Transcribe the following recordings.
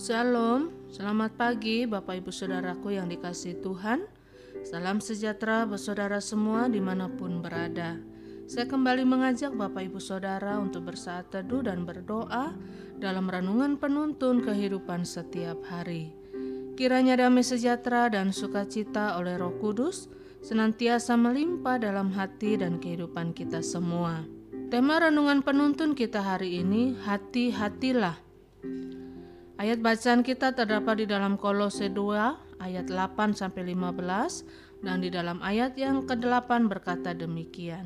Shalom, selamat pagi Bapak Ibu Saudaraku yang dikasih Tuhan. Salam sejahtera bersaudara semua di mana pun berada. Saya kembali mengajak Bapak Ibu Saudara untuk bersaat teduh dan berdoa Dalam renungan penuntun kehidupan setiap hari. Kiranya damai sejahtera dan sukacita oleh roh kudus Senantiasa melimpah dalam hati dan kehidupan kita semua. Tema renungan penuntun kita hari ini Hati-hatilah Ayat bacaan kita terdapat di dalam Kolose 2 ayat 8 sampai 15 dan di dalam ayat yang ke-8 berkata demikian.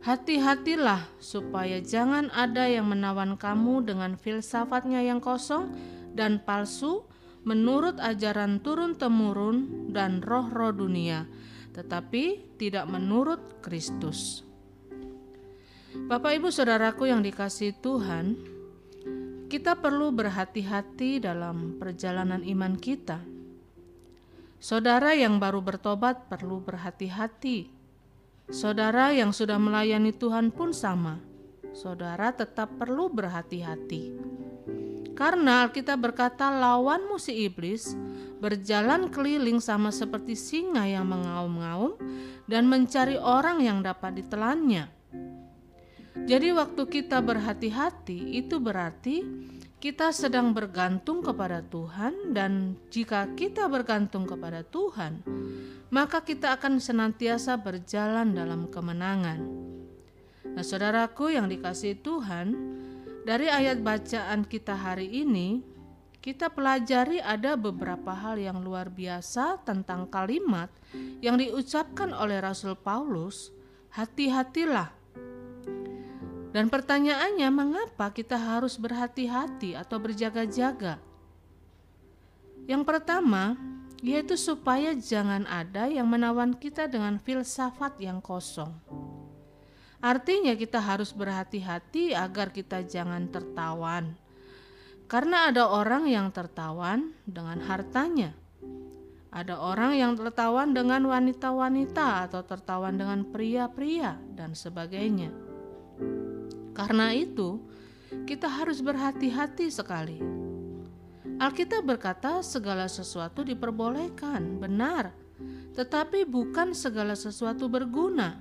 Hati-hatilah supaya jangan ada yang menawan kamu dengan filsafatnya yang kosong dan palsu menurut ajaran turun-temurun dan roh-roh dunia, tetapi tidak menurut Kristus. Bapak Ibu Saudaraku yang dikasih Tuhan, kita perlu berhati-hati dalam perjalanan iman kita. Saudara yang baru bertobat perlu berhati-hati. Saudara yang sudah melayani Tuhan pun sama. Saudara tetap perlu berhati-hati. Karena Alkitab berkata lawanmu si iblis berjalan keliling sama seperti singa yang mengaum-ngaum dan mencari orang yang dapat ditelannya. Jadi waktu kita berhati-hati itu berarti kita sedang bergantung kepada Tuhan dan jika kita bergantung kepada Tuhan, maka kita akan senantiasa berjalan dalam kemenangan. Nah, saudaraku yang dikasih Tuhan, dari ayat bacaan kita hari ini, kita pelajari ada beberapa hal yang luar biasa tentang kalimat yang diucapkan oleh Rasul Paulus, hati-hatilah dan pertanyaannya, mengapa kita harus berhati-hati atau berjaga-jaga? Yang pertama, yaitu supaya jangan ada yang menawan kita dengan filsafat yang kosong. Artinya, kita harus berhati-hati agar kita jangan tertawan, karena ada orang yang tertawan dengan hartanya. Ada orang yang tertawan dengan wanita-wanita, atau tertawan dengan pria-pria, dan sebagainya. Karena itu, kita harus berhati-hati sekali. Alkitab berkata, segala sesuatu diperbolehkan, benar, tetapi bukan segala sesuatu berguna.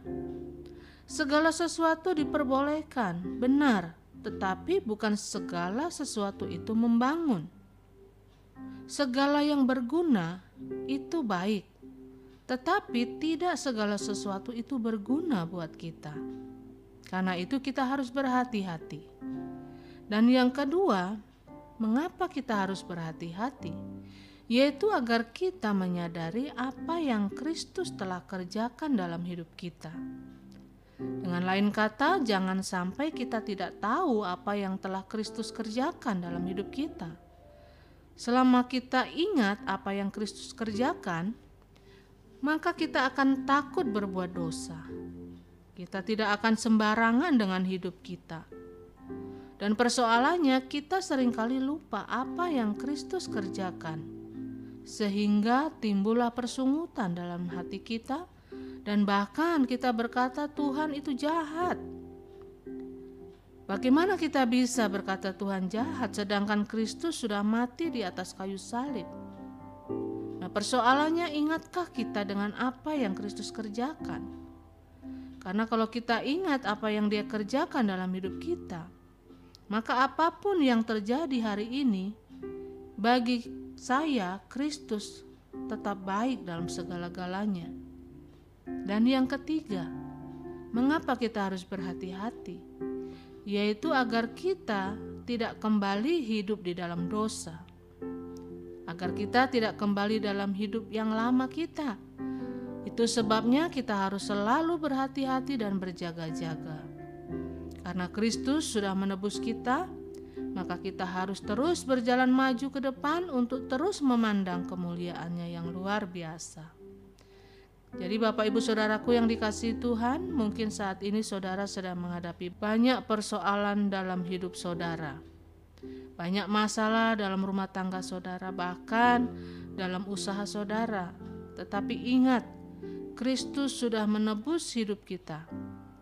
Segala sesuatu diperbolehkan, benar, tetapi bukan segala sesuatu itu membangun. Segala yang berguna itu baik, tetapi tidak segala sesuatu itu berguna buat kita. Karena itu kita harus berhati-hati. Dan yang kedua, mengapa kita harus berhati-hati? Yaitu agar kita menyadari apa yang Kristus telah kerjakan dalam hidup kita. Dengan lain kata, jangan sampai kita tidak tahu apa yang telah Kristus kerjakan dalam hidup kita. Selama kita ingat apa yang Kristus kerjakan, maka kita akan takut berbuat dosa kita tidak akan sembarangan dengan hidup kita. Dan persoalannya kita sering kali lupa apa yang Kristus kerjakan. Sehingga timbullah persungutan dalam hati kita dan bahkan kita berkata Tuhan itu jahat. Bagaimana kita bisa berkata Tuhan jahat sedangkan Kristus sudah mati di atas kayu salib? Nah, persoalannya ingatkah kita dengan apa yang Kristus kerjakan? Karena kalau kita ingat apa yang dia kerjakan dalam hidup kita, maka apa pun yang terjadi hari ini, bagi saya Kristus tetap baik dalam segala-galanya. Dan yang ketiga, mengapa kita harus berhati-hati? Yaitu agar kita tidak kembali hidup di dalam dosa. Agar kita tidak kembali dalam hidup yang lama kita itu sebabnya kita harus selalu berhati-hati dan berjaga-jaga. Karena Kristus sudah menebus kita, maka kita harus terus berjalan maju ke depan untuk terus memandang kemuliaannya yang luar biasa. Jadi Bapak Ibu Saudaraku yang dikasih Tuhan, mungkin saat ini saudara sedang menghadapi banyak persoalan dalam hidup saudara. Banyak masalah dalam rumah tangga saudara, bahkan dalam usaha saudara. Tetapi ingat, Kristus sudah menebus hidup kita.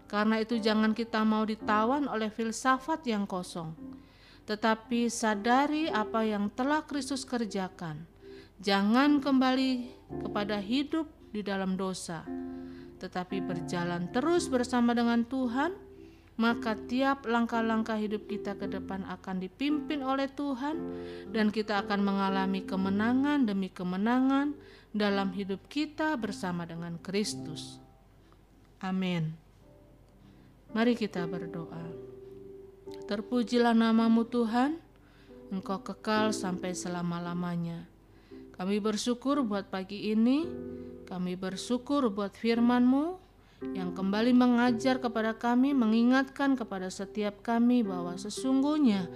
Karena itu jangan kita mau ditawan oleh filsafat yang kosong. tetapi sadari apa yang telah Kristus kerjakan. Jangan kembali kepada hidup di dalam dosa, tetapi berjalan terus bersama dengan Tuhan, maka tiap langkah-langkah hidup kita ke depan akan dipimpin oleh Tuhan, dan kita akan mengalami kemenangan demi kemenangan dalam hidup kita bersama dengan Kristus. Amin. Mari kita berdoa. Terpujilah namamu Tuhan, Engkau kekal sampai selama-lamanya. Kami bersyukur buat pagi ini, kami bersyukur buat firman-Mu yang kembali mengajar kepada kami, mengingatkan kepada setiap kami bahwa sesungguhnya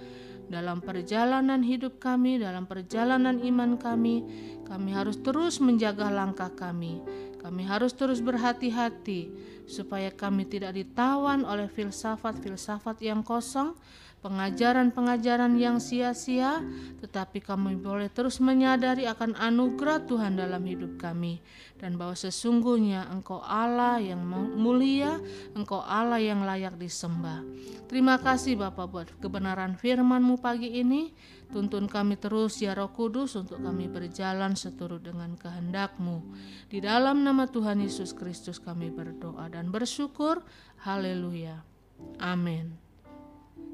dalam perjalanan hidup kami, dalam perjalanan iman kami, kami harus terus menjaga langkah kami. Kami harus terus berhati-hati supaya kami tidak ditawan oleh filsafat-filsafat yang kosong, pengajaran-pengajaran yang sia-sia, tetapi kami boleh terus menyadari akan anugerah Tuhan dalam hidup kami dan bahwa sesungguhnya Engkau Allah yang mulia, Engkau Allah yang layak disembah. Terima kasih Bapak buat kebenaran firman-Mu pagi ini. Tuntun kami terus ya Roh Kudus untuk kami berjalan seturut dengan kehendak-Mu. Di dalam nama Tuhan Yesus Kristus kami berdoa dan bersyukur. Haleluya. Amin.